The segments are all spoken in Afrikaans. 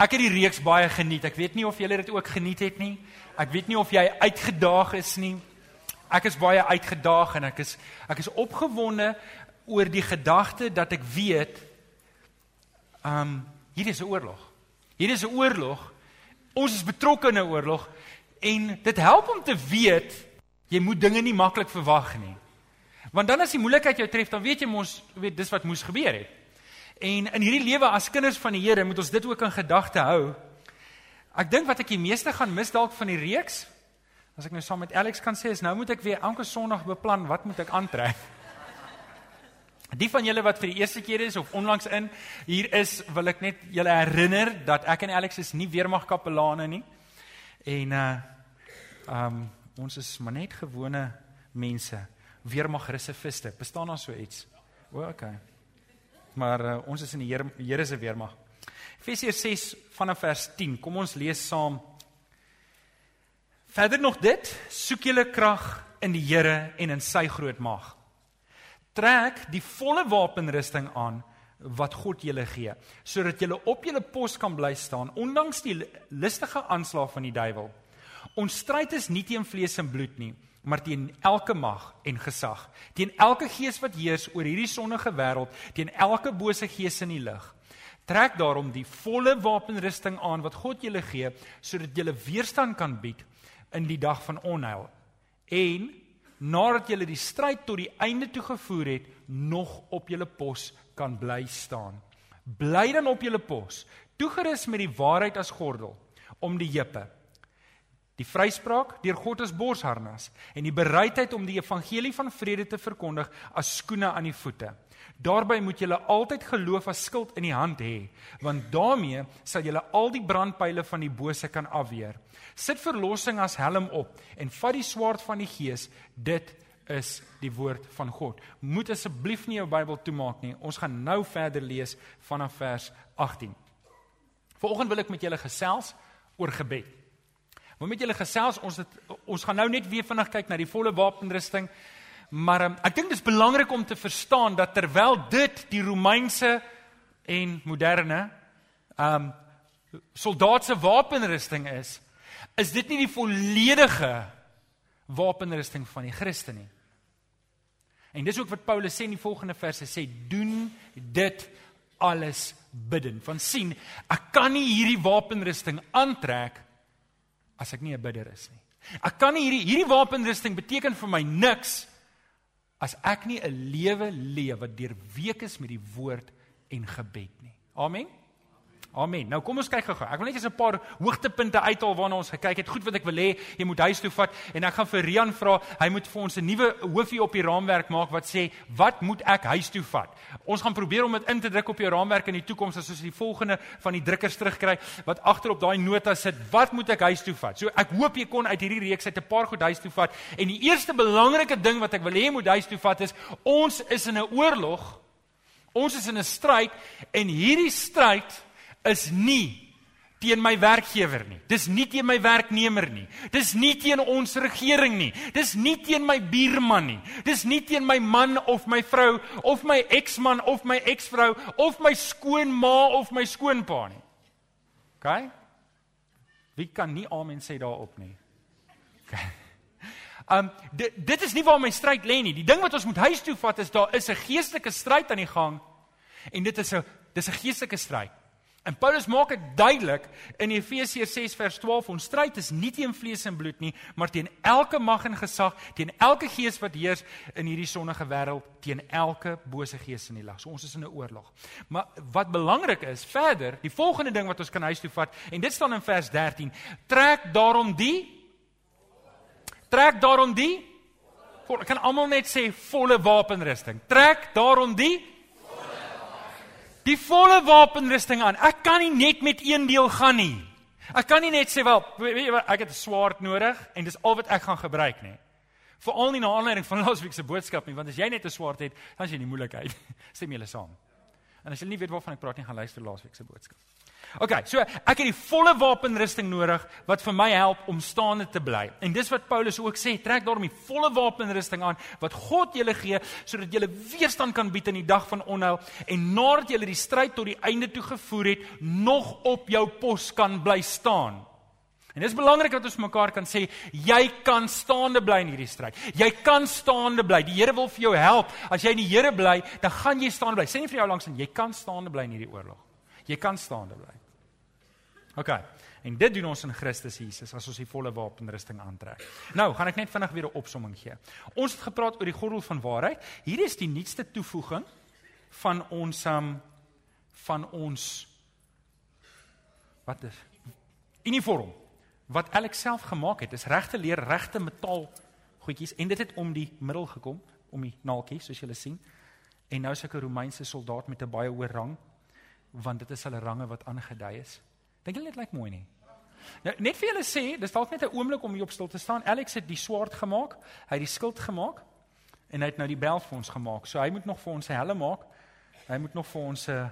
Ek het die reeks baie geniet. Ek weet nie of julle dit ook geniet het nie. Ek weet nie of jy uitgedaag is nie. Ek is baie uitgedaag en ek is ek is opgewonde oor die gedagte dat ek weet um hier is 'n oorlog. Hier is 'n oorlog. Ons is betrokke in 'n oorlog en dit help om te weet jy moet dinge nie maklik verwag nie. Want dan as die moeilikheid jou tref, dan weet jy mos weet dis wat moes gebeur het. En in hierdie lewe as kinders van die Here moet ons dit ook in gedagte hou. Ek dink wat ek die meeste gaan mis dalk van die reeks, as ek nou saam met Alex kan sê, is nou moet ek weer elke Sondag beplan wat moet ek aantrek. Die van julle wat vir die eerste keer is of onlangs in hier is, wil ek net julle herinner dat ek en Alex is nie weermagkapelane nie. En uh um ons is maar net gewone mense, weermagreserviste. Bestaan daar so iets? O, okay maar uh, ons is in die Here Here se weermag. Efesiërs 6 vanaf vers 10. Kom ons lees saam. Verder nog dit, soek julle krag in die Here en in sy groot mag. Trek die volle wapenrusting aan wat God julle gee, sodat julle op julle pos kan bly staan ondanks die listige aanslag van die duiwel. Ons stryd is nie teen vlees en bloed nie, maar teen elke mag en gesag, teen elke gees wat heers oor hierdie sonnige wêreld, teen elke bose gees in die lig. Trek daarom die volle wapenrusting aan wat God julle gee, sodat julle weerstand kan bied in die dag van onheil. En nadat julle die stryd tot die einde toe gevoer het, nog op julle pos kan bly staan. Bly dan op julle pos, toegerus met die waarheid as gordel om die heupe Die vryspraak deur God as borsharnas en die bereidheid om die evangelie van vrede te verkondig as skoene aan die voete. Daarby moet julle altyd geloof as skild in die hand hê, want daarmee sal julle al die brandpyle van die bose kan afweer. Sit verlossing as helm op en vat die swaard van die Gees. Dit is die woord van God. Moet asseblief nie jou Bybel toemaak nie. Ons gaan nou verder lees vanaf vers 18. Vanoggend wil ek met julle gesels oor gebed. Moet met julle gesels, ons het, ons gaan nou net weer vinnig kyk na die volle wapenrusting. Maar um, ek dink dit is belangrik om te verstaan dat terwyl dit die Romeinse en moderne ehm um, soldaatse wapenrusting is, is dit nie die volledige wapenrusting van die Christen nie. En dis ook wat Paulus sê in die volgende verse sê doen dit alles bidden. Van sien, ek kan nie hierdie wapenrusting aantrek as ek nie 'n bidder is nie. Ek kan nie hierdie hierdie wapenrusting beteken vir my niks as ek nie 'n lewe leef wat deurweek is met die woord en gebed nie. Amen. Amen. Nou kom ons kyk gou-gou. Ek wil net eens 'n paar hoogtepunte uithaal waarna ons gekyk het. Goed wat ek wil hê jy moet huis toe vat en ek gaan vir Rian vra, hy moet vir ons 'n nuwe hoofie op die raamwerk maak wat sê, "Wat moet ek huis toe vat?" Ons gaan probeer om dit in te druk op jou raamwerk in die toekoms as ons die volgende van die drukkers terugkry wat agter op daai nota sit, "Wat moet ek huis toe vat?" So ek hoop jy kon uit hierdie reeks uit 'n paar goed huis toe vat. En die eerste belangrike ding wat ek wil hê jy moet huis toe vat is, ons is in 'n oorlog. Ons is in 'n stryd en hierdie stryd is nie teen my werkgewer nie. Dis nie teen my werknemer nie. Dis nie teen ons regering nie. Dis nie teen my buurman nie. Dis nie teen my man of my vrou of my eksman of my eksvrou of my skoonma of my skoonpa nie. OK? Wie kan nie amen sê daarop nie? OK. Um dit dit is nie waar my stryd lê nie. Die ding wat ons moet huis toe vat is daar is 'n geestelike stryd aan die gang en dit is 'n dis 'n geestelike stryd. En Paulus maak dit duidelik in Efesiërs 6 vers 12, ons stryd is nie teen vlees en bloed nie, maar teen elke mag en gesag, teen elke gees wat heers in hierdie sonnige wêreld, teen elke bose gees in die lig. So ons is in 'n oorlog. Maar wat belangrik is, verder, die volgende ding wat ons kan huis toe vat, en dit staan in vers 13, trek daarom die trek daarom die kan almal net sê volle wapenrusting. Trek daarom die die volle wapenrusting aan. Ek kan nie net met een deel gaan nie. Ek kan nie net sê wel, weet jy wat, ek het 'n swaard nodig en dis al wat ek gaan gebruik nie. Veral nie na aanleiding van laasweek se boodskap nie, want as jy net 'n swaard het, dan is jy in die moeilikheid. Stem julle saam. En as jy nie weet waarvan ek praat nie, gaan luister laasweek se boodskap. OK, so ek het die volle wapenrusting nodig wat vir my help om staande te bly. En dis wat Paulus ook sê, trek daarom die volle wapenrusting aan wat God julle gee sodat julle weerstand kan bied in die dag van onheil en nadat julle die stryd tot die einde toe gevoer het, nog op jou pos kan bly staan. En dis belangrik dat ons mekaar kan sê jy kan staande bly in hierdie stryd. Jy kan staande bly. Die Here wil vir jou help. As jy in die Here bly, dan gaan jy staande bly. Sê nie vir jou langs en jy kan staande bly in hierdie oorlog. Jy kan staande bly. OK. En dit doen ons in Christus Jesus as ons die volle wapenrusting aantrek. Nou, gaan ek net vinnig weer 'n opsomming gee. Ons het gepraat oor die gordel van waarheid. Hier is die nuutste toevoeging van ons um van ons wat is uniform wat Alex self gemaak het. Dis regte leer, regte metaal goedjies en dit het om die middel gekom, om die naaltjie soos julle sien. En nou is ek 'n Romeinse soldaat met 'n baie hoë rang want dit is hulle range wat aangedui is. Dink julle dit lyk mooi nie? Nou net vir julle sê, dis dalk net 'n oomblik om hier op stil te staan. Alex het die swaard gemaak, hy het die skild gemaak en hy het nou die bel vir ons gemaak. So hy moet nog vir ons sy helm maak. Hy moet nog vir ons 'n uh,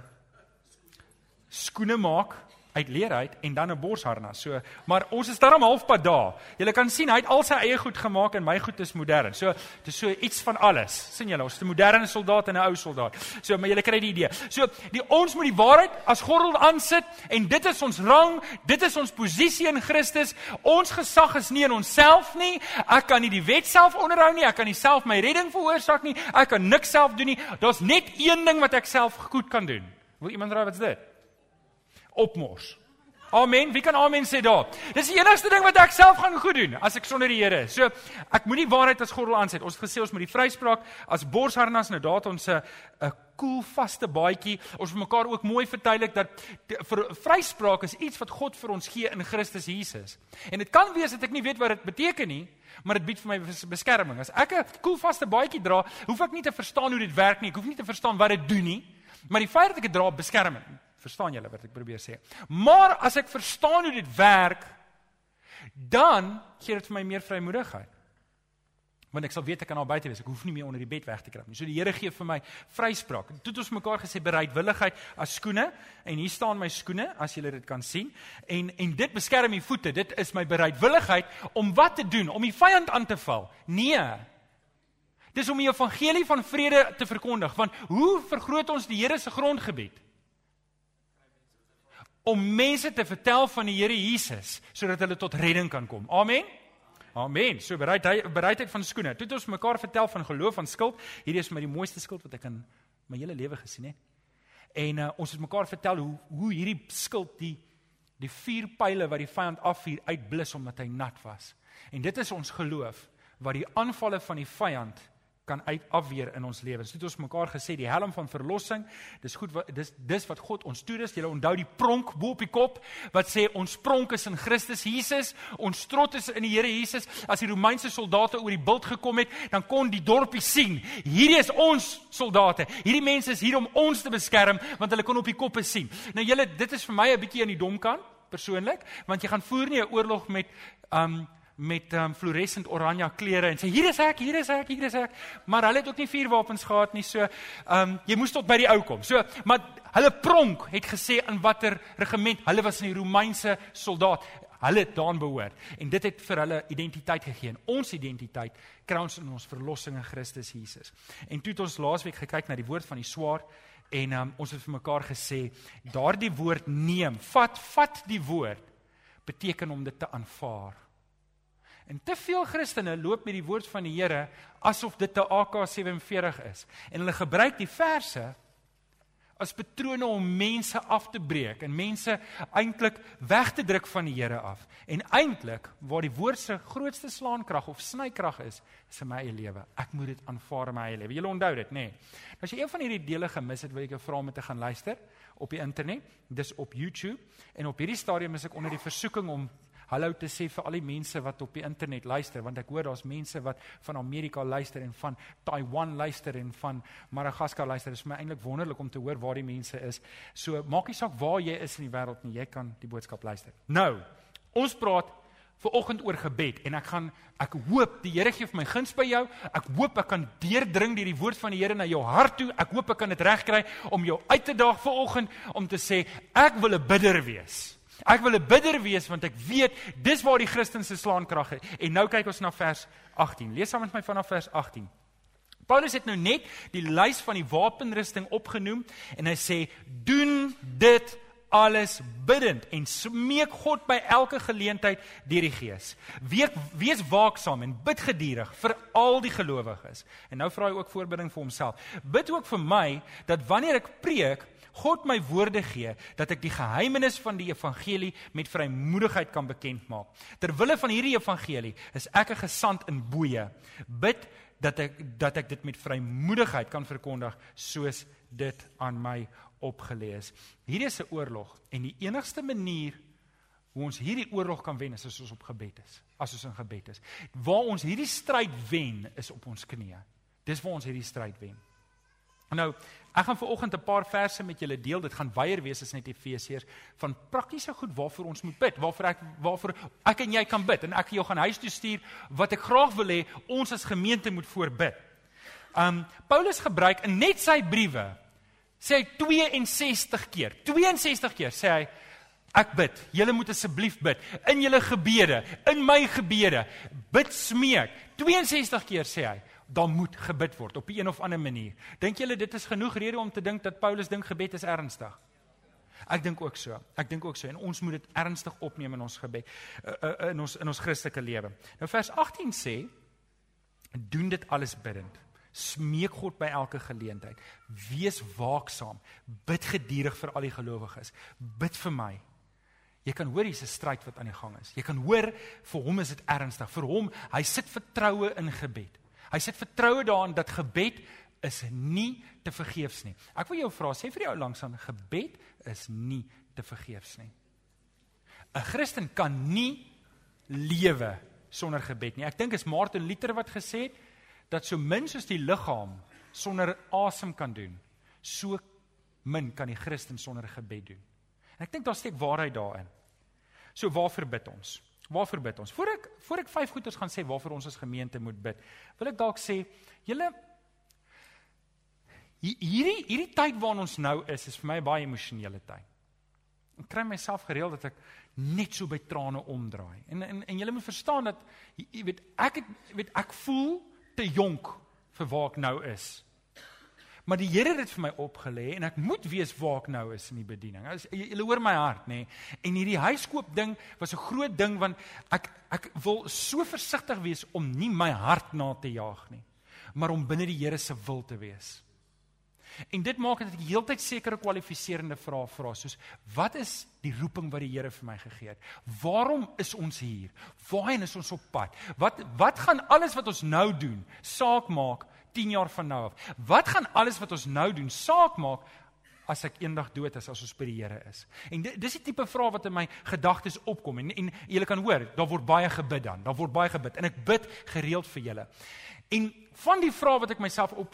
skoene maak uit leer uit en dan 'n borsharnas. So, maar ons is darm halfpad daar. Jy kan sien hy het al sy eie goed gemaak en my goed is modern. So, dit is so iets van alles. sien julle, ons is 'n moderne soldaat en 'n ou soldaat. So, maar julle kry die idee. So, die ons moet die waarheid as gordel aansit en dit is ons rang, dit is ons posisie in Christus. Ons gesag is nie in onsself nie. Ek kan nie die wet self onderhou nie. Ek kan nie self my redding veroorsaak nie. Ek kan niks self doen nie. Daar's net een ding wat ek self goed kan doen. Wil iemand raai wat's dit? Opmors. Amen. Wie kan amen sê daar? Dis die enigste ding wat ek self gaan goed doen as ek sonder die Here. So ek moenie waarheid as gordel aanset. Ons het gesê ons moet die vryspraak as borsharnas nou daat ons 'n 'n koel vaste baadjie. Ons moet mekaar ook mooi verduidelik dat vir vryspraak is iets wat God vir ons gee in Christus Jesus. En dit kan wees dat ek nie weet wat dit beteken nie, maar dit bied vir my beskerming. As ek 'n koel vaste baadjie dra, hoef ek nie te verstaan hoe dit werk nie. Ek hoef nie te verstaan wat dit doen nie. Maar die feit dat ek dit dra beskerm my. Verstaan julle wat ek probeer sê? Maar as ek verstaan hoe dit werk, dan gee dit vir my meer vrymoedigheid. Want ek sal weet ek kan al buite wees. Ek hoef nie meer onder die bed weg te kruip nie. So die Here gee vir my vryspraak. Toe het ons mekaar gesê bereidwilligheid as skoene en hier staan my skoene as julle dit kan sien. En en dit beskerm my voete. Dit is my bereidwilligheid om wat te doen? Om die vyand aan te val? Nee. Dis om die evangelie van vrede te verkondig. Want hoe vergroot ons die Here se grondgebied? Om mense te vertel van die Here Jesus sodat hulle tot redding kan kom. Amen. Amen. So bereidheid bereidheid van skoene. Toe het ons mekaar vertel van geloof van skuld. Hierdie is my die mooiste skuld wat ek in my hele lewe gesien het. En uh, ons het mekaar vertel hoe hoe hierdie skuld die die vier pile wat die vyand afvuur uitblus omdat hy nat was. En dit is ons geloof wat die aanvalle van die vyand kan uit afweer in ons lewens. Dit het ons mekaar gesê die helm van verlossing. Dis goed wat dis dis wat God ons toerus. Jy onthou die pronk bo op die kop wat sê ons pronk is in Christus Jesus. Ons trots is in die Here Jesus. As die Romeinse soldate oor die bult gekom het, dan kon die dorpie sien. Hierdie is ons soldate. Hierdie mense is hier om ons te beskerm want hulle kon op die koppe sien. Nou julle, dit is vir my 'n bietjie aan die domkant persoonlik, want jy gaan voer nie 'n oorlog met um met um, fluorescent oranje klere en sê hier is ek, hier is ek, hier is ek. Maar hulle het ook nie vuurwapens gehad nie. So, ehm um, jy moes tot by die ou kom. So, maar hulle pronk het gesê in watter regiment hulle was in die Romeinse soldaat. Hulle het daan behoort en dit het vir hulle identiteit gegee. Ons identiteit kry ons in ons verlossing in Christus Jesus. En toe het ons laasweek gekyk na die woord van die swaard en um, ons het vir mekaar gesê daardie woord neem, vat, vat die woord beteken om dit te aanvaar. En te veel Christene loop met die woord van die Here asof dit 'n AK47 is. En hulle gebruik die verse as patrone om mense af te breek en mense eintlik weg te druk van die Here af. En eintlik waar die woord se grootste slaankrag of snykrag is, is in my eie lewe. Ek moet dit aanvaar in my eie lewe. Julle onthou dit, nê? Nee. As jy een van hierdie dele gemis het, wil ek jou vra om te gaan luister op die internet. Dis op YouTube en op hierdie stadium is ek onder die versoeking om hallo te sê vir al die mense wat op die internet luister want ek hoor daar's mense wat van Amerika luister en van Taiwan luister en van Madagaskar luister. Dit is my eintlik wonderlik om te hoor waar die mense is. So maak nie saak waar jy is in die wêreld nie, jy kan die boodskap luister. Nou, ons praat ver oggend oor gebed en ek gaan ek hoop die Here gee vir my guns by jou. Ek hoop ek kan deurdring deur die woord van die Here na jou hart toe. Ek hoop ek kan dit regkry om jou uit te daag ver oggend om te sê ek wil 'n bidder wees. Ek wil 'n bidder wees want ek weet dis waar die Christen se slaankrag is. En nou kyk ons na vers 18. Lees saam met my vanaf vers 18. Paulus het nou net die lys van die wapenrusting opgenoem en hy sê doen dit alles bidend en smeek God by elke geleentheid deur die Gees. Wees wees waaksaam en bid geduldig vir al die gelowiges. En nou vra hy ook voorbidding vir homself. Bid ook vir my dat wanneer ek preek, God my woorde gee dat ek die geheimenis van die evangelie met vrymoedigheid kan bekend maak. Terwille van hierdie evangelie is ek 'n gesant in boeye. Bid dat ek dat ek dit met vrymoedigheid kan verkondig soos dit aan my opgelees. Hierdie is 'n oorlog en die enigste manier hoe ons hierdie oorlog kan wen is as ons op gebed is. As ons in gebed is. Waar ons hierdie stryd wen is op ons knieë. Dis waar ons hierdie stryd wen. Nou, ek gaan ver oggend 'n paar verse met julle deel. Dit gaan weier wees as net Efesiërs van praktiese goed waarvoor ons moet bid, waarvoor ek waarvoor ek en jy kan bid en ek jou gaan huis toe stuur wat ek graag wil hê ons as gemeente moet voorbid. Um Paulus gebruik in net sy briewe sê hy 62 keer. 62 keer sê hy ek bid. Julle moet asseblief bid in julle gebede, in my gebede. Bid smeek. 62 keer sê hy dan moet gebid word op 'n of ander manier. Dink julle dit is genoeg rede om te dink dat Paulus dink gebed is ernstig? Ek dink ook so. Ek dink ook so en ons moet dit ernstig opneem in ons gebed uh, uh, in ons in ons Christelike lewe. Nou vers 18 sê doen dit alles bidend. Smeek God by elke geleentheid. Wees waaksaam. Bid geduldig vir al die gelowiges. Bid vir my. Jy kan hoor hier's 'n stryd wat aan die gang is. Jy kan hoor vir hom is dit ernstig. Vir hom, hy sit vertroue in gebed. Hy sit vertroue daarin dat gebed is nie te vergeefs nie. Ek wil jou vra, sê vir jou langs aan gebed is nie te vergeefs nie. 'n Christen kan nie lewe sonder gebed nie. Ek dink is Martin Luther wat gesê het dat so min soos die liggaam sonder asem kan doen, so min kan die Christen sonder gebed doen. En ek dink daar steek waarheid daarin. So waarvoor bid ons? Waarvoor bid ons? Voor ek voor ek vyf goeters gaan sê waarvoor ons as gemeente moet bid, wil ek dalk sê, julle hierdie hierdie tyd waarin ons nou is, is vir my baie emosionele tyd. Ek kry myself gereeld dat ek net so by trane omdraai. En en en julle moet verstaan dat jy weet ek het weet ek voel te jonk vir waar ek nou is. Maar die Here het dit vir my opgelê en ek moet weet waar ek nou is in die bediening. Jy hoor my hart, nê? Nee. En hierdie huiskoop ding was 'n groot ding want ek ek wil so versigtig wees om nie my hart na te jaag nie, maar om binne die Here se wil te wees. En dit maak dat ek heeltyd sekere kwalifiserende vrae vra soos wat is die roeping wat die Here vir my gegee het? Waarom is ons hier? Waarheen is ons op pad? Wat wat gaan alles wat ons nou doen saak maak 10 jaar van nou af? Wat gaan alles wat ons nou doen saak maak as ek eendag dood is as ons by die Here is? En dit dis die tipe vrae wat in my gedagtes opkom en en julle kan hoor, daar word baie gebid dan. Daar word baie gebid en ek bid gereeld vir julle. En van die vrae wat ek myself op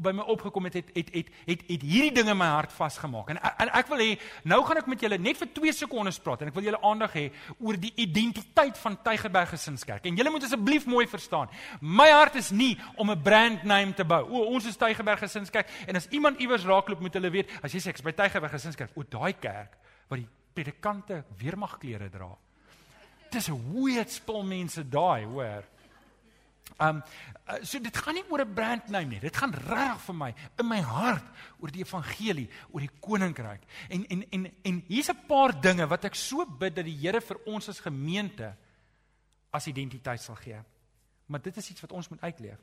by my opgekom het het het het het, het hierdie dinge my hart vasgemaak. En, en ek wil hê nou gaan ek met julle net vir 2 sekondes praat en ek wil julle aandag hê oor die identiteit van Tygerberg Gesinskerk. En julle moet asseblief mooi verstaan. My hart is nie om 'n brand name te bou. O, ons is Tygerberg Gesinskerk en as iemand iewers raakloop moet hulle weet, as jy sê ek is by Tygerberg Gesinskerk, o daai kerk waar die predikante weermagklere dra. Dis 'n weird spul mense daai, hoor. Um so dit gaan nie oor 'n brand name nie. Dit gaan reg vir my in my hart oor die evangelie, oor die koninkryk. En en en en hier's 'n paar dinge wat ek so bid dat die Here vir ons as gemeente as identiteit sal gee. Maar dit is iets wat ons moet uitleef.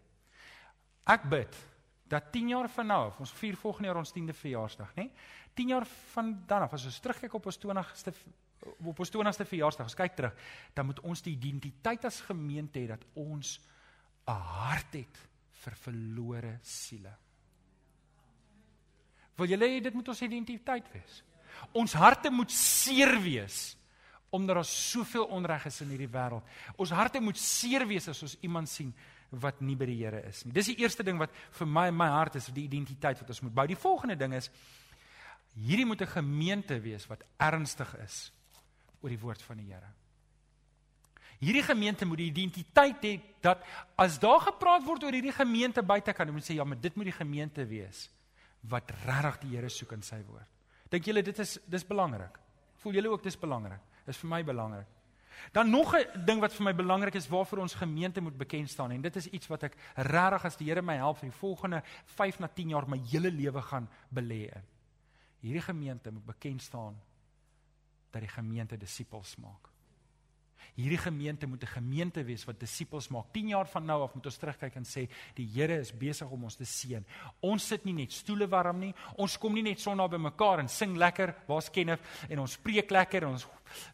Ek bid dat 10 jaar van nou af, ons vier volgende jaar ons 10de verjaarsdag, nê? 10 jaar van dan af as ons terugkyk op ons 20ste op ons 20ste verjaarsdag, as kyk terug, dan moet ons die identiteit as gemeente hê dat ons 'n hart het vir verlore siele. Wil julle hê dit moet ons identiteit wees? Ons harte moet seer wees omdat daar soveel onreg is in hierdie wêreld. Ons harte moet seer wees as ons iemand sien wat nie by die Here is nie. Dis die eerste ding wat vir my in my hart is, die identiteit wat ons moet bou. Die volgende ding is hierdie moet 'n gemeente wees wat ernstig is oor die woord van die Here. Hierdie gemeente moet die identiteit hê dat as daar gepraat word oor hierdie gemeente buite kan, moet sê ja, maar dit moet die gemeente wees wat regtig die Here soek in sy woord. Dink julle dit is dis belangrik? Voel julle ook dis belangrik? Dis vir my belangrik. Dan nog 'n ding wat vir my belangrik is waarvoor ons gemeente moet bekend staan en dit is iets wat ek regtig as die Here my help vir die volgende 5 na 10 jaar my hele lewe gaan belê in. Hierdie gemeente moet bekend staan dat die gemeente disippels maak. Hierdie gemeente moet 'n gemeente wees wat disippels maak. 10 jaar van nou af moet ons terugkyk en sê die Here is besig om ons te seën. Ons sit nie net stoele warm nie. Ons kom nie net sonnaand by mekaar en sing lekker, waar's Kenneth en ons preek lekker en ons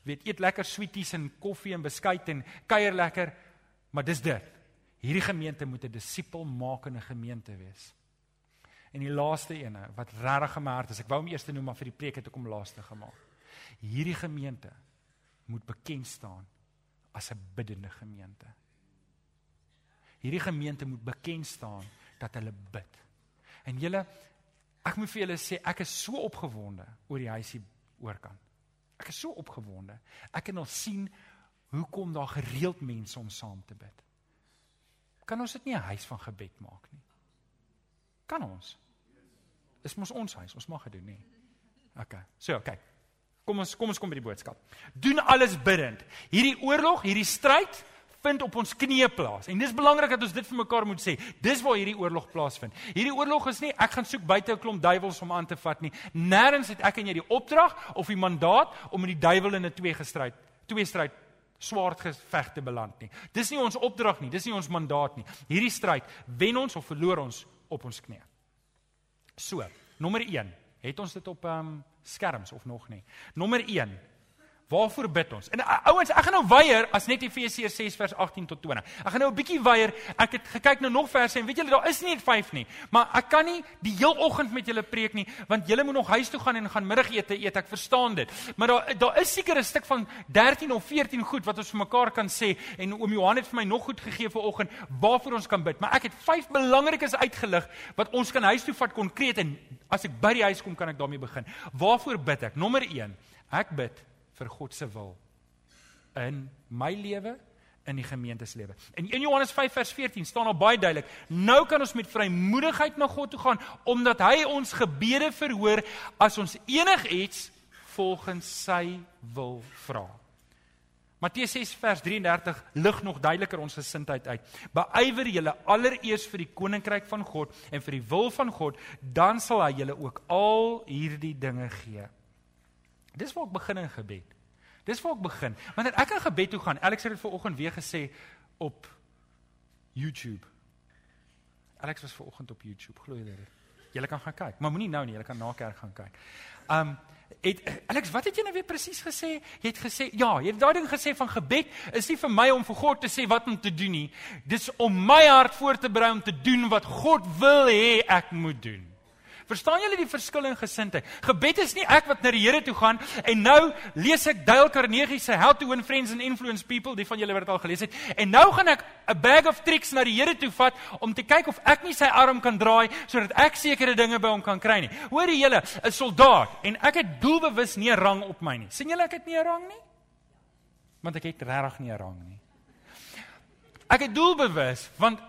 weet eet lekker sweeties en koffie en beskuit en kuier lekker, maar dis dit. Hierdie gemeente moet 'n disipelmakende gemeente wees. En die laaste ene wat regtig gemaak is, ek wou hom eers noem maar vir die preek het ek hom laaste gemaak. Hierdie gemeente moet bekend staan as 'n biddende gemeente. Hierdie gemeente moet bekend staan dat hulle bid. En julle ek moet vir julle sê ek is so opgewonde oor die huisie oorkant. Ek is so opgewonde. Ek kan al sien hoe kom daar gereeld mense om saam te bid. Kan ons dit nie 'n huis van gebed maak nie? Kan ons? Dis mos ons huis, ons mag dit doen nie. OK. So, kyk. Okay. Kom ons kom ons kom by die boodskap. Doen alles bidend. Hierdie oorlog, hierdie stryd vind op ons knieë plaas. En dis belangrik dat ons dit vir mekaar moet sê. Dis waar hierdie oorlog plaasvind. Hierdie oorlog is nie ek gaan soek buite 'n klomp duiwels om aan te vat nie. Nêrens het ek en jy die opdrag of die mandaat om met die duiwel in 'n twee gestryd, twee stryd swaard geveg te beland nie. Dis nie ons opdrag nie, dis nie ons mandaat nie. Hierdie stryd wen ons of verloor ons op ons knieë. So, nommer 1. Het ons dit op ehm um, skerms of nog nie. Nommer 1. Waarvoor bid ons? En uh, ouens, ek gaan nou weier as net Efesiërs 6 vers 18 tot 20. Ek gaan nou 'n bietjie weier. Ek het gekyk nou nog verse en weet julle daar is nie net 5 nie, maar ek kan nie die heel oggend met julle preek nie, want julle moet nog huis toe gaan en gaan middagete eet. Ek verstaan dit. Maar daar daar is seker 'n stuk van 13 of 14 goed wat ons vir mekaar kan sê en oom Johan het vir my nog goed gegee vir oggend waarvoor ons kan bid. Maar ek het 5 belangrikes uitgelig wat ons kan huis toe vat konkreet en as ek by die huis kom kan ek daarmee begin. Waarvoor bid ek? Nommer 1. Ek bid vir God se wil in my lewe in die gemeente se lewe. In 1 Johannes 5 vers 14 staan daar baie duidelik: Nou kan ons met vrymoedigheid na God toe gaan omdat hy ons gebede verhoor as ons enigiets volgens sy wil vra. Matteus 6 vers 33 lig nog duideliker ons gesindheid uit. Beywer julle allereers vir die koninkryk van God en vir die wil van God, dan sal hy julle ook al hierdie dinge gee. Dis waar ek begin in gebed. Dis waar ek begin. Wanneer ek in gebed toe gaan, Alex het dit vanoggend weer gesê op YouTube. Alex was vanoggend op YouTube, glo jy dit? Jy kan gaan kyk, maar moenie nou nie, jy kan na kerk gaan kyk. Um het Alex, wat het jy nou weer presies gesê? Jy het gesê, ja, jy het daai ding gesê van gebed is nie vir my om vir God te sê wat om te doen nie. Dis om my hart voor te berei om te doen wat God wil hê ek moet doen. Verstaan julle die verskil in gesindheid? Gebed is nie ek wat na die Here toe gaan en nou lees ek Dale Carnegie se How to Win Friends and Influence People, die van julle wat dit al gelees het. En nou gaan ek 'n bag of tricks na die Here toe vat om te kyk of ek nie sy arm kan draai sodat ek sekere dinge by hom kan kry nie. Hoor jy julle, 'n soldaat en ek het doelbewus nie 'n rang op my nie. sien julle ek het nie 'n rang nie? Want ek het regtig nie 'n rang nie. Ek het doelbewus want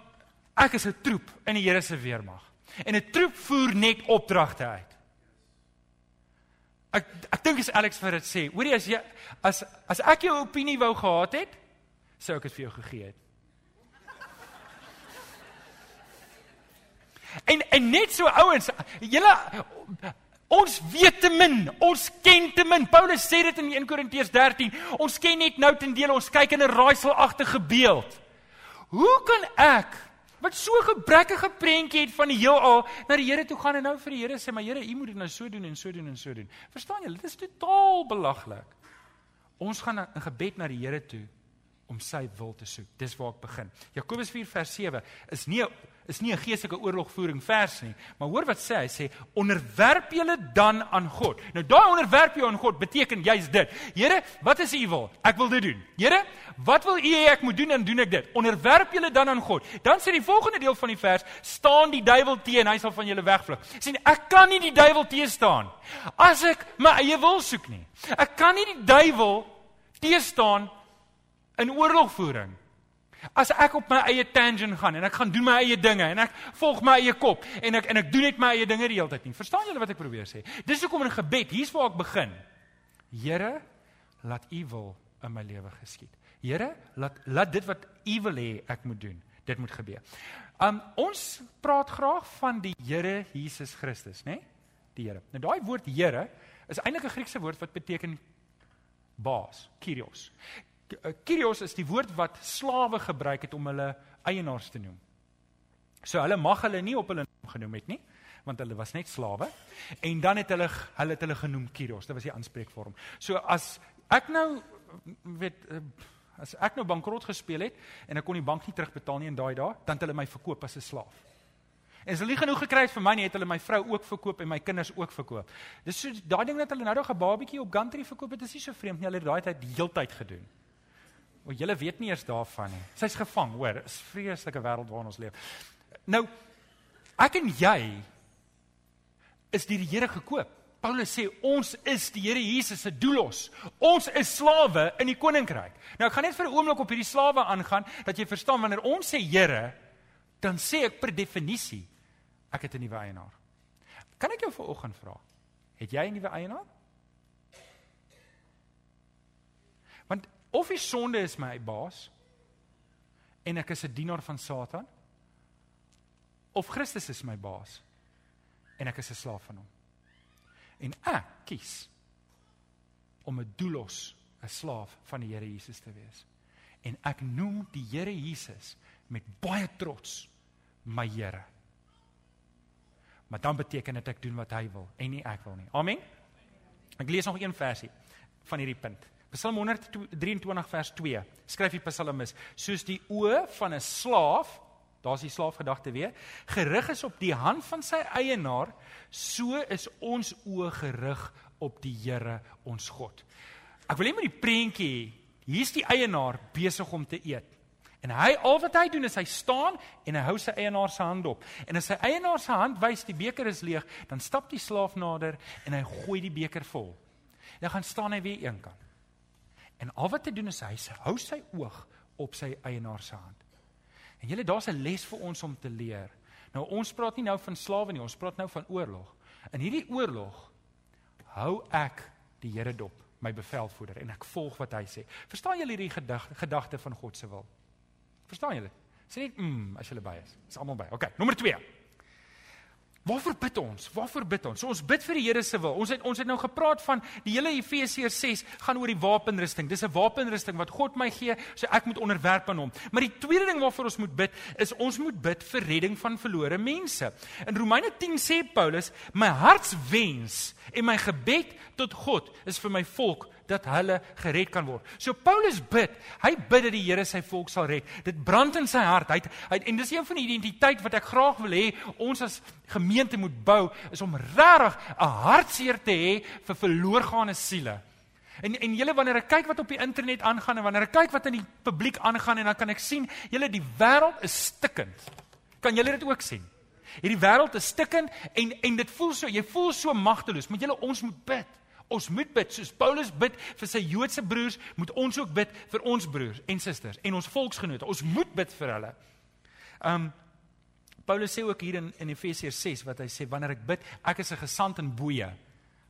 ek is 'n troep in die Here se weermag en 'n troep voer net opdragte uit. Ek ek dink as Alex vir dit sê, hoorie as jy as as ek jou opinie wou gehad het, sou ek dit vir jou gegee het. En en net so ouens, julle ons weet te min, ons ken te min. Paulus sê dit in 1 Korintiërs 13. Ons ken net nou ten dele, ons kyk in 'n raaiselagtige beeld. Hoe kan ek wat so 'n gebrekkige prentjie het van die heelal na die Here toe gaan en nou vir die Here sê maar Here, U moet dit nou so doen en so doen en so doen. Verstaan julle? Dit is totaal belaglik. Ons gaan in gebed na die Here toe om sy wil te soek. Dis waar ek begin. Jakobus 4 vers 7 is nie is nie 'n geestelike oorlogvoering vers nie, maar hoor wat sê hy sê onderwerp julle dan aan God. Nou daai onderwerp jou aan God beteken jy's dit. Here, wat is u wil? Ek wil dit doen. Here, wat wil u hê ek moet doen en doen ek dit? Onderwerp julle dan aan God. Dan sê die volgende deel van die vers, staan die duiwel teen, hy sal van julle wegvlug. Sien, ek kan nie die duiwel teestaan as ek my eie wil soek nie. Ek kan nie die duiwel teestaan in oorlogvoering. As ek op my eie tangent gaan en ek gaan doen my eie dinge en ek volg my eie kop en ek en ek doen net my eie dinge die hele tyd nie. Verstaan julle wat ek probeer sê? Dis hoekom in gebed, hier's waar ek begin. Here, laat U wil in my lewe geskied. Here, laat laat dit wat U wil hê ek moet doen, dit moet gebeur. Um ons praat graag van die Here Jesus Christus, né? Nee? Die Here. Nou daai woord Here is eintlik 'n Griekse woord wat beteken baas, Kyrios. Eh, Kyrios is die woord wat slawe gebruik het om hulle eienaars te noem. So hulle mag hulle nie op hulle naam genoem het nie, want hulle was net slawe. En dan het hulle hulle het hulle genoem Kyrios. Dit was die aanspreekvorm. So as ek nou weet eh, as ek nou bankrot gespeel het en ek kon die bank nie terugbetaal nie in daai dae, dan het hulle my verkoop as 'n slaaf. En as hulle nie genoeg gekry het vir my nie, het hulle my vrou ook verkoop en my kinders ook verkoop. Dis so daai ding dat hulle nou nog 'n babatjie op Gantry verkoop het, is nie so vreemd nie. Hulle het daai tyd die heeltyd gedoen. O, julle weet nie eers daarvan nie. Sy's gevang, hoor. Is vreeslike wêreld waarin ons leef. Nou ek en jy is deur die Here gekoop. Paulus sê ons is die Here Jesus se doelos. Ons is slawe in die koninkryk. Nou ek gaan net vir 'n oomblik op hierdie slawe aangaan dat jy verstaan wanneer ons sê Here, dan sê ek per definisie ek het 'n nuwe eienaar. Kan ek jou vanoggend vra? Het jy 'n nuwe eienaar? Want of die sonde is my baas en ek is 'n dienaar van Satan of Christus is my baas en ek is 'n slaaf van hom. En ek kies om 'n doelos, 'n slaaf van die Here Jesus te wees. En ek noem die Here Jesus met baie trots my Here. Maar dan beteken dit ek doen wat hy wil en nie ek wil nie. Amen. Ek lees nog een versie van hierdie punt. Psalm 123 vers 2. Skryf die psalmis: Soos die oë van 'n slaaf, daar's die slaafgedagte weer, gerig is op die hand van sy eienaar, so is ons oë gerig op die Here, ons God. Ek wil net met die prentjie, hier's die eienaar besig om te eet. En hy al wat hy doen is hy staan en hy hou sy eienaar se hand op. En as sy eienaar se hand wys die beker is leeg, dan stap die slaaf nader en hy gooi die beker vol. Dan gaan staan hy weer eenkant. En al wat hy doen is hy hou sy oog op sy eienaar se hand. En julle daar's 'n les vir ons om te leer. Nou ons praat nie nou van slawe nie, ons praat nou van oorlog. In hierdie oorlog hou ek die Here dop, my bevelvoerder en ek volg wat hy sê. Verstaan julle hierdie gedagte gedagte van God se wil? Verstaan julle? Sê net mm as julle by is. Dis almal by. OK, nommer 2. Waarvoor bid ons? Waarvoor bid ons? So ons bid vir die Here se wil. Ons het ons het nou gepraat van die hele Efesiërs 6 gaan oor die wapenrusting. Dis 'n wapenrusting wat God my gee, so ek moet onderwerp aan hom. Maar die tweede ding waarvoor ons moet bid, is ons moet bid vir redding van verlore mense. In Romeine 10 sê Paulus, my hartswens en my gebed tot God is vir my volk dat hulle gered kan word. So Paulus bid, hy bid dat die Here sy volk sal red. Dit brand in sy hart. Hy, hy en dis een van die identiteit wat ek graag wil hê ons as gemeente moet bou is om regtig 'n hartseer te hê vir verloorgaane siele. En en julle wanneer ek kyk wat op die internet aangaan en wanneer ek kyk wat in die publiek aangaan en dan kan ek sien julle die wêreld is stikkend. Kan julle dit ook sien? Hierdie wêreld is stikkend en en dit voel so, jy voel so magteloos. Moet julle ons moet bid. Ons moet bid soos Paulus bid vir sy Joodse broers, moet ons ook bid vir ons broers en susters en ons volksgenote. Ons moet bid vir hulle. Um Paulus sê ook hier in in Efesiërs 6 wat hy sê wanneer ek bid, ek is 'n gesant in boeye.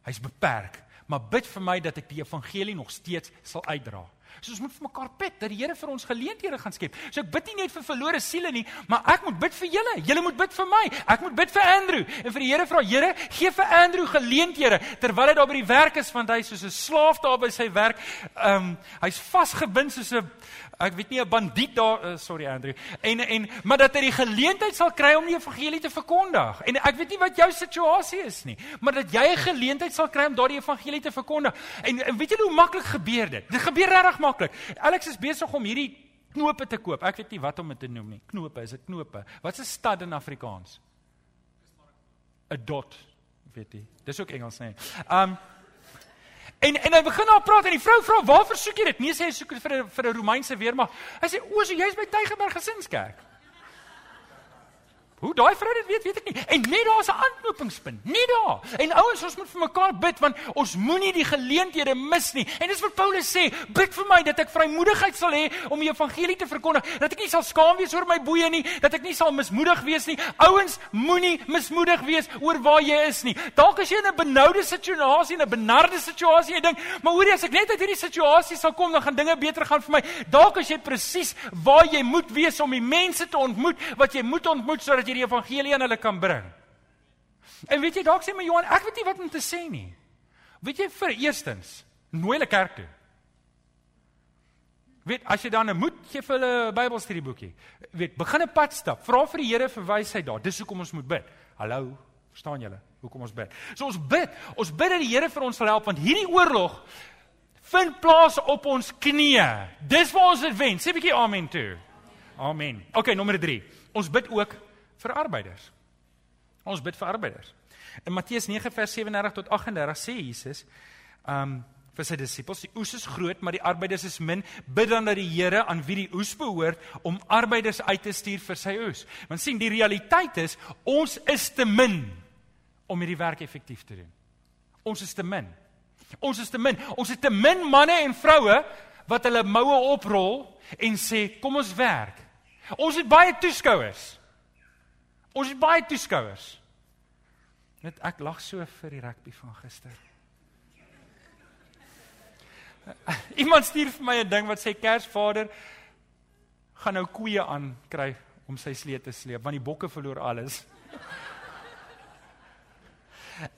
Hy's beperk, maar bid vir my dat ek die evangelie nog steeds sal uitdra. So ons moet vir mekaar bid dat die Here vir ons geleenthede gaan skep. So ek bid nie net vir verlore siele nie, maar ek moet bid vir julle. Julle moet bid vir my. Ek moet bid vir Andrew en vir die Here vra, Here, gee vir Andrew geleenthede terwyl hy daar by die werk is want hy is soos 'n slaaf daar by sy werk. Ehm um, hy's vasgebind soos 'n ek weet nie 'n bandiet daar uh, sorry Andrew. En en maar dat hy die geleentheid sal kry om die evangelie te verkondig. En ek weet nie wat jou situasie is nie, maar dat jy 'n geleentheid sal kry om daardie evangelie te verkondig. En, en weet jy hoe maklik gebeur dit? Dit gebeur regtig maklik. Alex is besig om hierdie knope te koop. Ek weet nie wat om dit te noem nie. Knope, is dit knope? Wat's 'n stad in Afrikaans? 'n Dot, weet jy. Dis ook Engels nê. Um En en hy begin daar praat en die vrou vra, "Waarvoor soek jy dit?" Nee, sê hy soek vir 'n vir 'n Romeinse weermag. Hy sê, "O, so jy's by Tygerberg Gesinskerk." Hoe daai vrou dit weet, weet ek nie. En net daar's 'n aanknopingspunt. Net daar. En ouens, ons moet vir mekaar bid want ons moenie die geleenthede mis nie. En dis wat Paulus sê, bid vir my dat ek vrymoedigheid sal hê om die evangelie te verkondig, dat ek nie sal skaam wees oor my boeye nie, dat ek nie sal mismoedig wees nie. Ouens, moenie mismoedig wees oor waar jy is nie. Dalk as jy in 'n benoude situasie, 'n benarde situasie, jy dink, maar hoorie, as ek net uit hierdie situasie sal kom, dan gaan dinge beter gaan vir my. Dalk as jy presies waar jy moet wees om die mense te ontmoet wat jy moet ontmoet sodat jy die evangelie aan hulle kan bring. En weet jy dalk sê my Johan, ek weet nie wat om te sê nie. Weet jy vir eerstens, nooi hulle kerk toe. Weet, as jy dan 'n moed gee vir hulle Bybelstudieboekie. Weet, begin 'n pad stap. Vra vir die Here vir wysheid daar. Dis hoekom ons moet bid. Hallo, verstaan julle? Hoekom ons bid? So ons bid. Ons bid dat die Here vir ons sal help want hierdie oorlog vind plaas op ons knieë. Dis waar ons dit wen. Sê 'n bietjie amen toe. Amen. OK, nommer 3. Ons bid ook vir arbeiders. Ons bid vir arbeiders. In Matteus 9 vers 37 tot 38 sê Jesus, ehm um, vir sy disippels, die oes is groot, maar die arbeiders is min. Bid dan dat die Here aan wie die oes behoort om arbeiders uit te stuur vir sy oes. Want sien, die realiteit is ons is te min om hierdie werk effektief te doen. Ons is te min. Ons is te min. Ons het te min manne en vroue wat hulle moue oprol en sê, "Kom ons werk." Ons het baie toeskouers. Ons het baie toeskouers. Net ek lag so vir die rugby van gister. Iemand stuur vir my 'n ding wat sê Kersvader gaan nou koeie aankry om sy slee te sleep want die bokke verloor alles.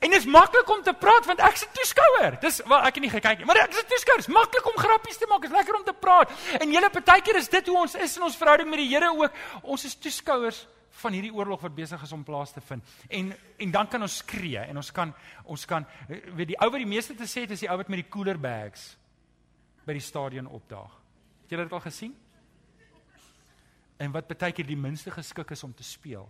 En dit is maklik om te praat want ek's 'n toeskouer. Dis wel ek het nie gekyk nie, maar ek is 'n toeskouer. Dit is maklik om grappies te maak. Dit is lekker om te praat. En julle partykeer is dit hoe ons is in ons verhouding met die Here ook. Ons is toeskouers van hierdie oorlog wat besig is om plaas te vind. En en dan kan ons skree en ons kan ons kan weet die ou wat die meeste te sê het is die ou wat met die cooler bags by die stadion opdaag. Het julle dit al gesien? En wat baie keer die minste geskik is om te speel.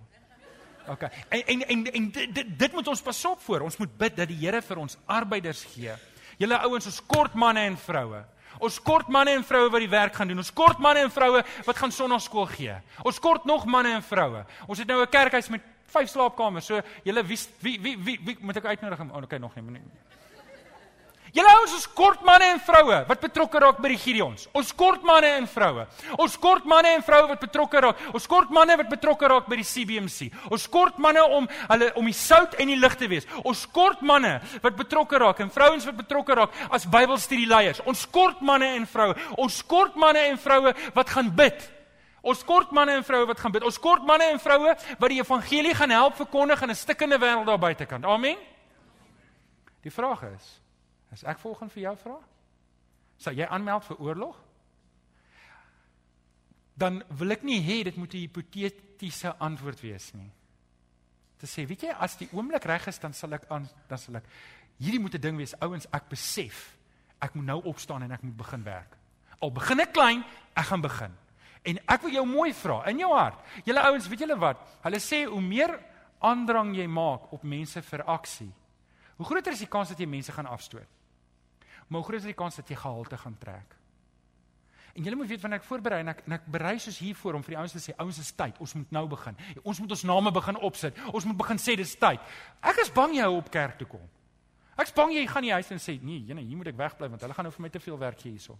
OK. En en en, en dit, dit moet ons pas op voor. Ons moet bid dat die Here vir ons arbeiders gee. Julle ouens, ons kort manne en vroue. Ons kort manne en vroue wat die werk gaan doen. Ons kort manne en vroue wat gaan sonnaarskool gee. Ons kort nog manne en vroue. Ons het nou 'n kerkhuis met 5 slaapkamers. So julle wie wie wie wie, wie moet ek uitnodig? Oh, okay, nog nie. Julle ouens is kort manne en vroue wat betrokke raak by die Gideons. Ons kort manne en vroue. Ons kort manne en vroue wat betrokke raak. Ons kort manne wat betrokke raak by die CBMC. Ons kort manne om hulle om die sout en die lig te wees. Ons kort manne wat betrokke raak en vrouens wat betrokke raak as Bybelstudieleiers. Ons kort manne en vroue. Ons kort manne en vroue wat gaan bid. Ons kort manne en vroue wat gaan bid. Ons kort manne en vroue wat die evangelie gaan help verkondig in 'n stikkende wêreld daar buitekant. Amen. Die vraag is As ek volgens vir jou vra, sal jy aanmeld vir oorlog? Dan wil ek nie hê dit moet 'n hipotetiese antwoord wees nie. Te sê, weet jy, as die oomblik reg is, dan sal ek aan, dan sal ek hierdie moet 'n ding wees, ouens, ek besef ek moet nou opstaan en ek moet begin werk. Al begin ek klein, ek gaan begin. En ek wil jou mooi vra in jou hart. Julle ouens, weet julle wat? Hulle sê hoe meer aandrang jy maak op mense vir aksie, hoe groter is die kans dat jy mense gaan afstoot maar hoe groot is die kans dat jy gehalte gaan trek? En julle moet weet wanneer ek voorberei en ek en ek berei soos hiervoor om vir die ouens te sê ouens is tyd, ons moet nou begin. Ons moet ons name begin opsit. Ons moet begin sê dis tyd. Ek is bang jy hou op kerk toe kom. Ek's bang jy gaan nie huis en sê nee, jene, hier moet ek wegbly want hulle gaan nou vir my te veel werk gee hierso.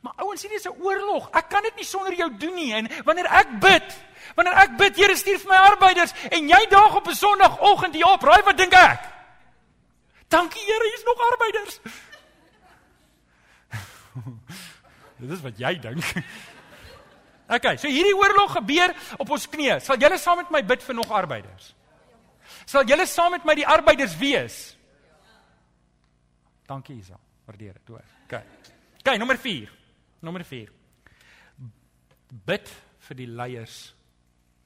Maar ouens, hierdie is 'n oorlog. Ek kan dit nie sonder jou doen nie. En wanneer ek bid, wanneer ek bid, Here stuur vir my arbeiders en jy daag op 'n Sondagoggend hier op, raai wat dink ek? Dankie Here, hier's nog arbeiders. Dit is wat jy dink. OK, so hierdie oorlog gebeur op ons knieë. Sal julle saam met my bid vir nog arbeiders? Sal julle saam met my die arbeiders wees? Dankie Isa. Waardeer dit, hoor. OK. OK, nommer 4. Nommer 4. Bid vir die leiers.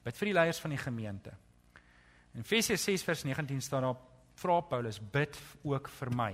Bid vir die leiers van die gemeente. In Efesiërs 6 vers 19 staan daar vra Paulus bid ook vir my.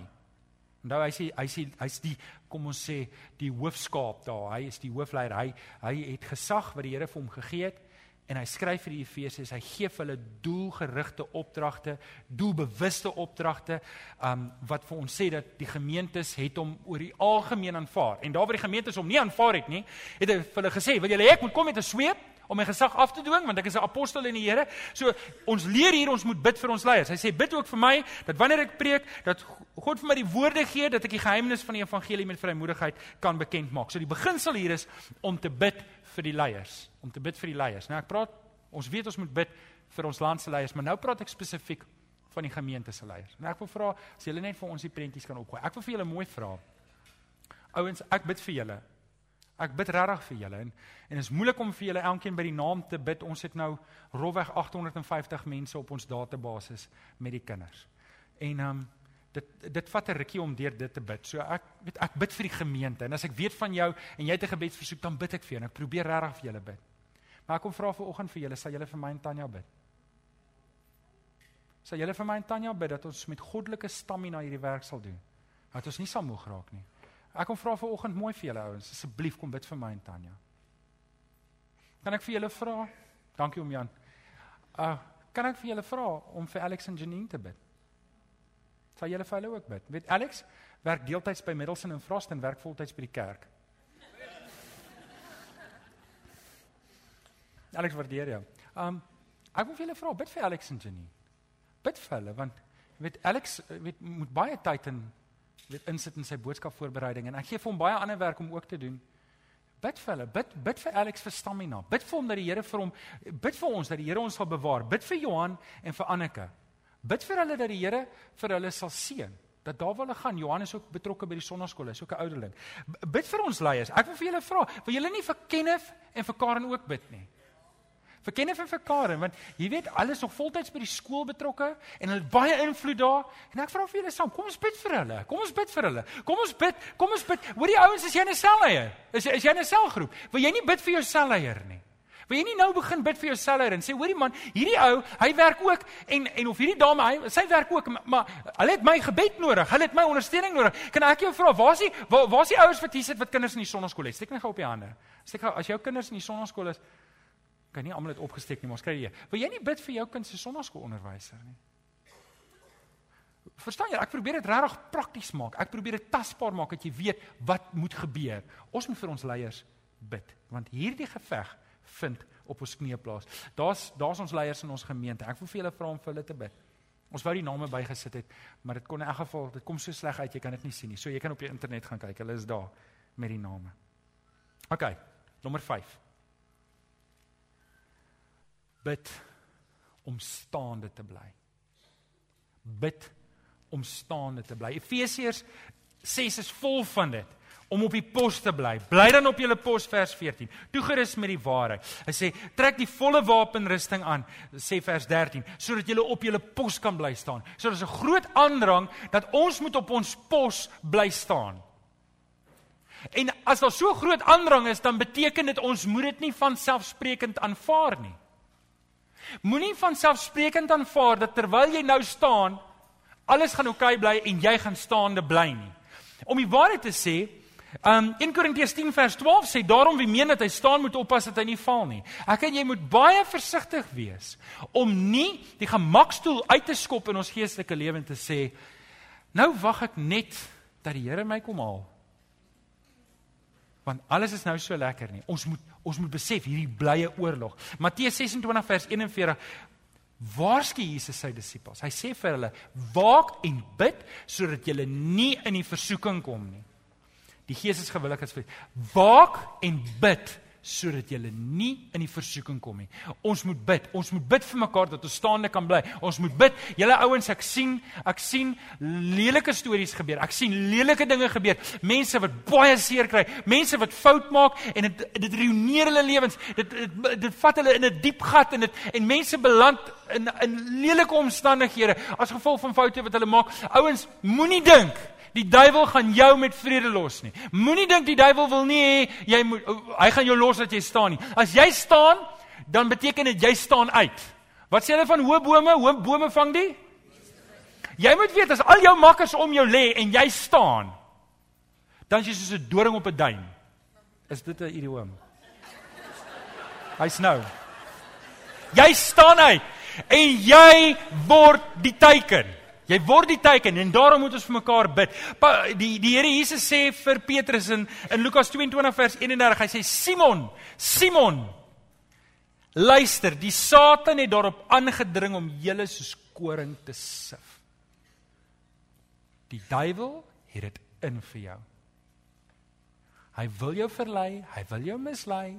Onthou hy sê hy sê hy's die kom ons sê die hoofskaap daar. Hy is die hoofleier. Hy hy het gesag wat die Here vir hom gegee het en hy skryf vir die Efesiërs. Hy gee hulle doelgerigte opdragte, doelbewuste opdragte, um wat vir ons sê dat die gemeentes het hom oor die algemeen aanvaar. En daar waar die gemeentes hom nie aanvaar het nie, het hy vir hulle gesê, "Wil julle hê ek moet kom met 'n sweep om my gesag af te dwing want ek is 'n apostel in die Here. So ons leer hier ons moet bid vir ons leiers. Hy sê bid ook vir my dat wanneer ek preek dat God vir my die woorde gee dat ek die geheimnis van die evangelie met vrymoedigheid kan bekend maak. So die beginsel hier is om te bid vir die leiers, om te bid vir die leiers. Nou ek praat ons weet ons moet bid vir ons land se leiers, maar nou praat ek spesifiek van die gemeente se leiers. En ek wil vra as julle net vir ons die prentjies kan opgooi. Ek wil vir julle mooi vra. Ouens, ek bid vir julle. Ek bid regtig vir julle en en is moeilik om vir julle elkeen by die naam te bid. Ons het nou rofweg 850 mense op ons database met die kinders. En ehm um, dit dit vat 'n rukkie om deur dit te bid. So ek weet ek bid vir die gemeente en as ek weet van jou en jy het 'n gebedsversoek dan bid ek vir jou en ek probeer regtig vir julle bid. Maar ek kom vra vir oggend vir julle, sal julle vir my en Tanya bid? Sal julle vir my en Tanya bid dat ons met goddelike stamina hierdie werk sal doen? Dat ons nie sal moeg raak nie. Ek kom vra vir oggend mooi vir julle ouens, asseblief kom bid vir my en Tanya. Kan ek vir julle vra? Dankie om Jan. Uh kan ek vir julle vra om vir Alex en Janine te bid? Sal julle vir hulle ook bid? Weet Alex werk deeltyds by Middelson en Frost en werk voltyds by die kerk. Alex waardeer jou. Um ek wil vir julle vra, bid vir Alex en Janine. Bid vir hulle want weet Alex weet moet baie tyd in weet insit in sy boodskapvoorbereiding en ek gee vir hom baie ander werk om ook te doen. Bid vir hulle, bid bid vir Alex vir stamina. Bid vir hom dat die Here vir hom bid vir ons dat die Here ons sal bewaar. Bid vir Johan en vir Anneke. Bid vir hulle dat die Here vir hulle sal seën. Dat daar waar hulle gaan, Johan is ook betrokke by die sonnaskool, hy's ook 'n ouderling. Bid vir ons leiers. Ek wil vir julle vra, wil julle nie vir Kenneth en vir Karen ook bid nie? Vir Kenneth en vir Karen want jy weet alles nog voltyds by die skool betrokke en hulle het baie invloed daar. En ek vra vir julle saam kom ons bid vir hulle kom ons bid vir hulle kom ons bid kom ons bid. Hoor die ouens is jy 'n selleier is is jy 'n selgroep wil jy nie bid vir jou selleier nie? Wil jy nie nou begin bid vir jou selleier en sê hoorie man hierdie ou hy werk ook en en of hierdie dame hy sy werk ook maar hulle het my gebed nodig hulle het my ondersteuning nodig. Kan ek jou vra waar is die waar, waar is die ouers wat hier sit wat kinders in die sonnaskool het? Steek net gou op die hande. Steek gou as jou kinders in die sonnaskool is kan nie almal dit opgesteek nie, maar skry jy. Wil jy nie bid vir jou kind se sonnaskoolonderwyser nie? Verstaan jy? Ek probeer dit regtig prakties maak. Ek probeer dit tasbaar maak dat jy weet wat moet gebeur. Ons moet vir ons leiers bid, want hierdie geveg vind op ons knieë plaas. Daar's daar's ons leiers in ons gemeente. Ek wil vir julle vra om vir hulle te bid. Ons wou die name bygesit het, maar dit kon in elk geval, dit kom so sleg uit, jy kan dit nie sien nie. So jy kan op die internet gaan kyk. Hulle is daar met die name. OK. Nommer 5 bid om staande te bly. Bid om staande te bly. Efesiërs 6 is vol van dit om op die pos te bly. Bly dan op julle pos vers 14. Toegerus met die waarheid. Hy sê trek die volle wapenrusting aan, sê vers 13, sodat julle op julle pos kan bly staan. So daar's 'n groot aandrang dat ons moet op ons pos bly staan. En as daar so groot aandrang is, dan beteken dit ons moet dit nie van selfsprekend aanvaar nie. Moenie van selfsprekend aanvaar dat terwyl jy nou staan, alles gaan oukei okay bly en jy gaan staande bly nie. Om die waarheid te sê, um 1 Korintiërs 10 vers 12 sê daarom wie meen dat hy staan moet oppas dat hy nie val nie. Ek en jy moet baie versigtig wees om nie die gemakstoel uit te skop in ons geestelike lewe en te sê nou wag ek net dat die Here my kom haal want alles is nou so lekker nie. Ons moet ons moet besef hierdie blye oorlog. Matteus 26 vers 41 Waarskynlik Jesus sy disippels. Hy sê vir hulle: "Waak en bid sodat julle nie in die versoeking kom nie." Die Gees is gewillig as vir. Waak en bid sodat jy nie in die versoeking kom nie. Ons moet bid. Ons moet bid vir mekaar dat ons staande kan bly. Ons moet bid. Julle ouens, ek sien, ek sien lelike stories gebeur. Ek sien lelike dinge gebeur. Mense wat baie seer kry, mense wat fout maak en dit dit ruïneer hulle lewens. Dit dit, dit vat hulle in 'n diep gat en dit en mense beland in in lelike omstandighede as gevolg van foute wat hulle maak. Ouens, moenie dink Die duiwel gaan jou met vrede los nie. Moenie dink die duiwel wil nie hê jy moet hy gaan jou los dat jy staan nie. As jy staan, dan beteken dit jy staan uit. Wat sê hulle van hoë bome? Hoë bome vang die? Jy moet weet as al jou makkers om jou lê en jy staan, dan is jy soos 'n doring op 'n duin. Is dit 'n idioom? Hy's nou. Jy staan uit en jy word die teiken. Jy word die teken en daarom moet ons vir mekaar bid. Pa, die die Here Jesus sê vir Petrus in in Lukas 22 vers 31, hy sê Simon, Simon, Luister, die Satan het daarop aangedring om julle soos koring te sif. Die duiwel het dit in vir jou. Hy wil jou verlei, hy wil jou mislei,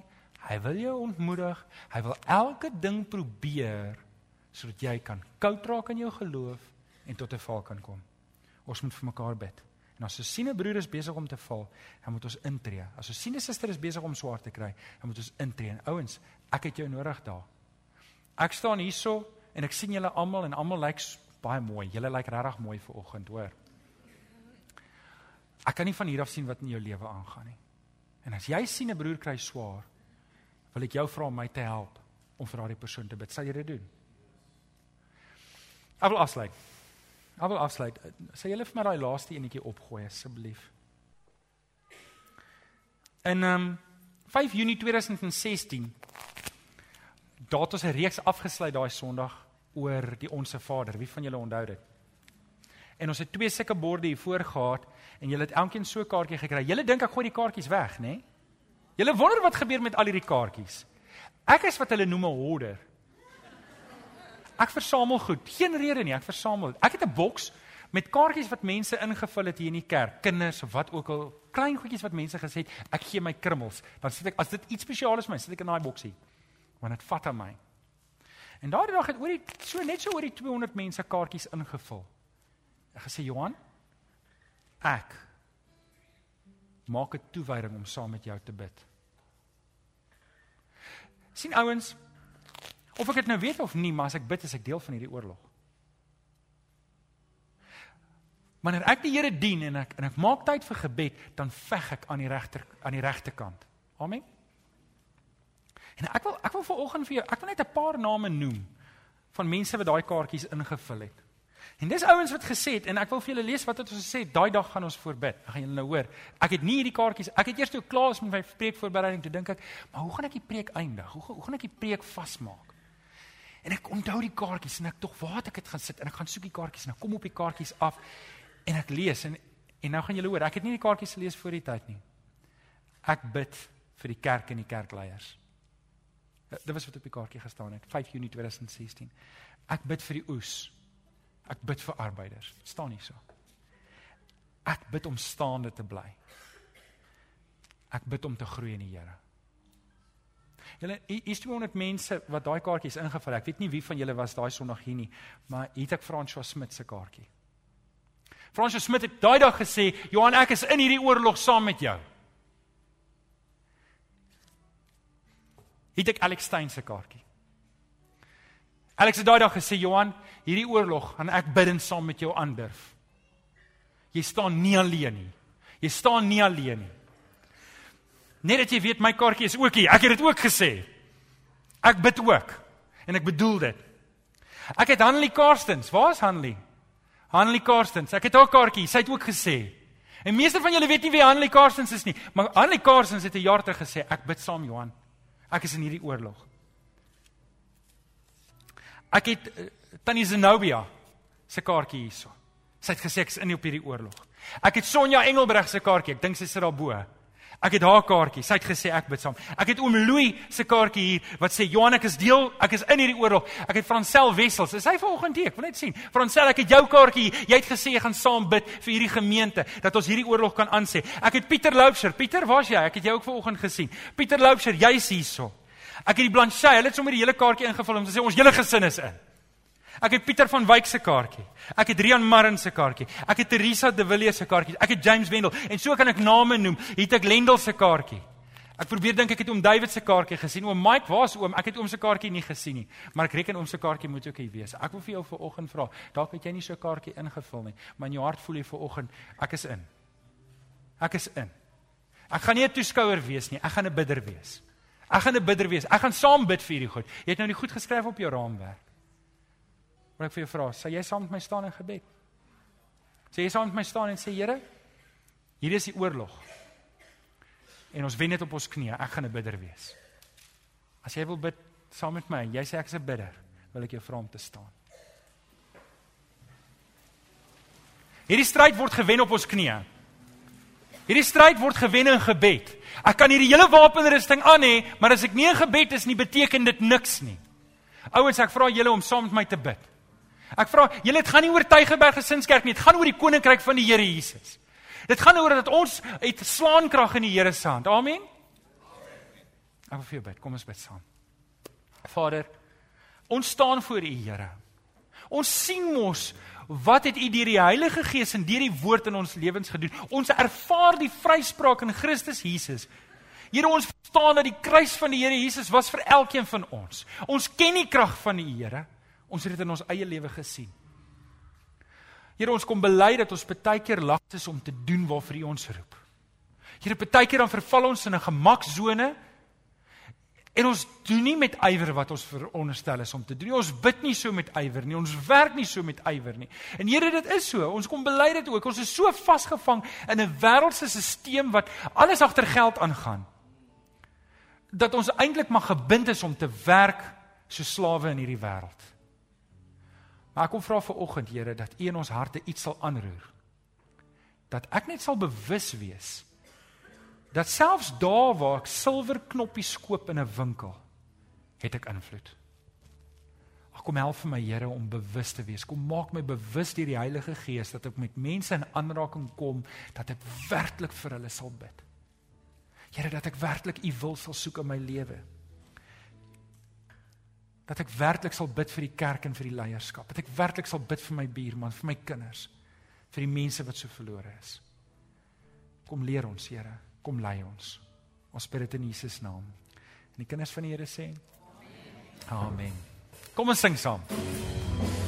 hy wil jou ontmoedig, hy wil elke ding probeer sodat jy kan koud raak in jou geloof en tot 'n val kan kom. Ons moet vir mekaar bid. En as ons sien 'n broer is besig om te val, dan moet ons intree. As ons sien 'n suster is besig om swaar te kry, dan moet ons intree. En ouens, ek het jou nodig daar. Ek staan hierso en ek sien julle almal en almal lyk baie mooi. Julle lyk regtig mooi vir oggend, hoor. Ek kan nie van hier af sien wat in jou lewe aangaan nie. En as jy sien 'n broer kry swaar, wil ek jou vra om my te help om vir daardie persoon te bid. Sal jy dit doen? Ek wil afsluit. Ek wil afsluit. Sê julle vir my daai laaste enetjie opgooi asseblief. In um 5 Junie 2016 daat ons 'n reeks afgesluit daai Sondag oor die Onse Vader. Wie van julle onthou dit? En ons het twee sulke borde hier voor gehad en julle het elkeen so 'n kaartjie gekry. Julle dink ek gooi die kaartjies weg, né? Nee? Julle wonder wat gebeur met al hierdie kaartjies. Ek is wat hulle noem 'n hoarder. Ek versamel goed. Geen rede nie, ek versamel. Ek het 'n boks met kaartjies wat mense ingevul het hier in die kerk, kinders of wat ook al, klein goedjies wat mense gesê het, ek gee my krummels. Dan sit ek as dit iets spesiaal is vir my, sit ek in daai boksie. Want dit vat aan my. En daardie dag het oor die so net so oor die 200 mense kaartjies ingevul. Ek gesê Johan, ek maak 'n toewyding om saam met jou te bid. sien ouens, Of ek dit nou weet of nie, maar as ek bid, is ek deel van hierdie oorlog. Wanneer ek die Here dien en ek en ek maak tyd vir gebed, dan veg ek aan die regter aan die regte kant. Amen. En ek wil ek wil vanoggend vir jou, ek wil net 'n paar name noem van mense wat daai kaartjies ingevul het. En dis ouens wat gesê het en ek wil vir julle lees wat het ons gesê, daai dag gaan ons voorbid. Dan gaan julle nou hoor. Ek het nie hierdie kaartjies, ek het eers toe klaar is met my preek voorbereiding toe dink ek, maar hoe gaan ek die preek eindig? Hoe hoe gaan ek die preek vasmaak? En ek onthou die kaartjies en ek tog waar het ek dit gaan sit en ek gaan soek die kaartjies en ek kom op die kaartjies af en ek lees en en nou gaan julle hoor, ek het nie die kaartjies gelees voor die tyd nie. Ek bid vir die kerk en die kerkleiers. Dit was wat op die kaartjie gestaan het, 5 Junie 2016. Ek bid vir die oes. Ek bid vir arbeiders. Staan hier so. Ek bid om staande te bly. Ek bid om te groei in die Here. Julle hier's 200 mense wat daai kaartjies ingevul het. Ek weet nie wie van julle was daai Sondag hier nie, maar hier het ek François Smit se kaartjie. François Smit het daai dag gesê, "Johan, ek is in hierdie oorlog saam met jou." Het ek Alex Stein se kaartjie. Alex het daai dag gesê, "Johan, hierdie oorlog gaan ek bid saam met jou aandurf." Jy staan nie alleen nie. Jy staan nie alleen nie. Net dat jy weet my kaartjie is ook hier. Ek het dit ook gesê. Ek bid ook. En ek bedoel dit. Ek het Hanlie Karstens. Waar is Hanlie? Hanlie Karstens. Ek het haar kaartjie. Sy het ook gesê. En meeste van julle weet nie wie Hanlie Karstens is nie, maar Hanlie Karstens het 'n jaar terug gesê ek bid saam Johan. Ek is in hierdie oorlog. Ek het uh, Tannie Zenobia se kaartjie hierso. Sy het gesê ek is in op hierdie oorlog. Ek het Sonja Engelbreg se kaartjie. Ek dink sy sit daar bo. Ek het haar kaartjie. Sy het gesê ek bid saam. Ek het oom Louis se kaartjie hier wat sê Johan ek is deel, ek is in hierdie oorlog. Ek het Fransel Wessels. Is hy vanoggend hier? Ek wil net sien. Fransel, ek het jou kaartjie. Jy het gesê jy gaan saam bid vir hierdie gemeente dat ons hierdie oorlog kan aansê. Ek het Pieter Loubser. Pieter, waar's jy? Ek het jou ook vanoggend gesien. Pieter Loubser, jy's hierso. Ek het die Blanchet, hulle het sommer die hele kaartjie ingevul om te sê ons hele gesin is in. Ek het Pieter van Wyk se kaartjie. Ek het Rian Marrin se kaartjie. Ek het Teresa de Villiers se kaartjie. Ek het James Wendel en so kan ek name noem. Hier het ek Lendel se kaartjie. Ek probeer dink ek het oom David se kaartjie gesien. Oom Mike, waar's oom? Ek het oom se kaartjie nie gesien nie, maar ek reken oom se kaartjie moet ook hier wees. Ek wil vir jou vanoggend vra, dalk het jy nie so 'n kaartjie ingevul nie, maar in jou hart voel jy vanoggend ek is in. Ek is in. Ek gaan nie 'n toeskouer wees nie, ek gaan 'n bidder wees. Ek gaan 'n bidder wees. Ek gaan saam bid vir hierdie goed. Jy het nou nie goed geskryf op jou raamwerk. Wil ek vir jou vra, sal jy saam met my staan in gebed? Sê jy saam met my staan en sê Here, hier is die oorlog. En ons wen dit op ons knieë. Ek gaan 'n bidder wees. As jy wil bid saam met my, jy sê ek is 'n bidder, wil ek jou vra om te staan. Hierdie stryd word gewen op ons knieë. Hierdie stryd word gewen in gebed. Ek kan hierdie hele wapenrusting aan hê, maar as ek nie in gebed is nie, beteken dit niks nie. Ouens, ek vra julle om saam met my te bid. Ek vra, julle dit gaan nie oor Tygerberg Gesinskerk nie, dit gaan oor die koninkryk van die Here Jesus. Dit gaan oor dat ons het slaankrag in die Here se hand. Amen. Ek wil vir bid. Kom ons bid saam. Vader, ons staan voor U, Here. Ons sien mos wat het U deur die Heilige Gees en deur die woord in ons lewens gedoen. Ons ervaar die vryspraak in Christus Jesus. Here, ons verstaan dat die kruis van die Here Jesus was vir elkeen van ons. Ons ken die krag van die Here. Ons het dit in ons eie lewe gesien. Here, ons kom bely dat ons baie keer lag is om te doen waarvoor U ons roep. Here, baie keer dan verval ons in 'n gemaksone en ons doen nie met ywer wat ons veronderstel is om te doen. Ons bid nie so met ywer nie. Ons werk nie so met ywer nie. En Here, dit is so. Ons kom bely dit ook. Ons is so vasgevang in 'n wêreldse stelsel wat alles agter geld aangaan. Dat ons eintlik maar gebind is om te werk so slawe in hierdie wêreld. Maar ek kom vra vir oggend, Here, dat U in ons harte iets sal aanroer. Dat ek net sal bewus wees dat selfs daar waar ek silwer knoppies koop in 'n winkel, het ek invloed. Ag kom help vir my Here om bewus te wees. Kom maak my bewus deur die Heilige Gees dat ek met mense in aanraking kom dat ek werklik vir hulle sal bid. Here dat ek werklik U wil sal soek in my lewe dat ek werklik sal bid vir die kerk en vir die leierskap. Dat ek werklik sal bid vir my buurman, vir my kinders, vir die mense wat so verlore is. Kom leer ons, Here. Kom lei ons. Ons bid dit in Jesus naam. En die kinders van die Here sê: Amen. Amen. Kom ons sing saam.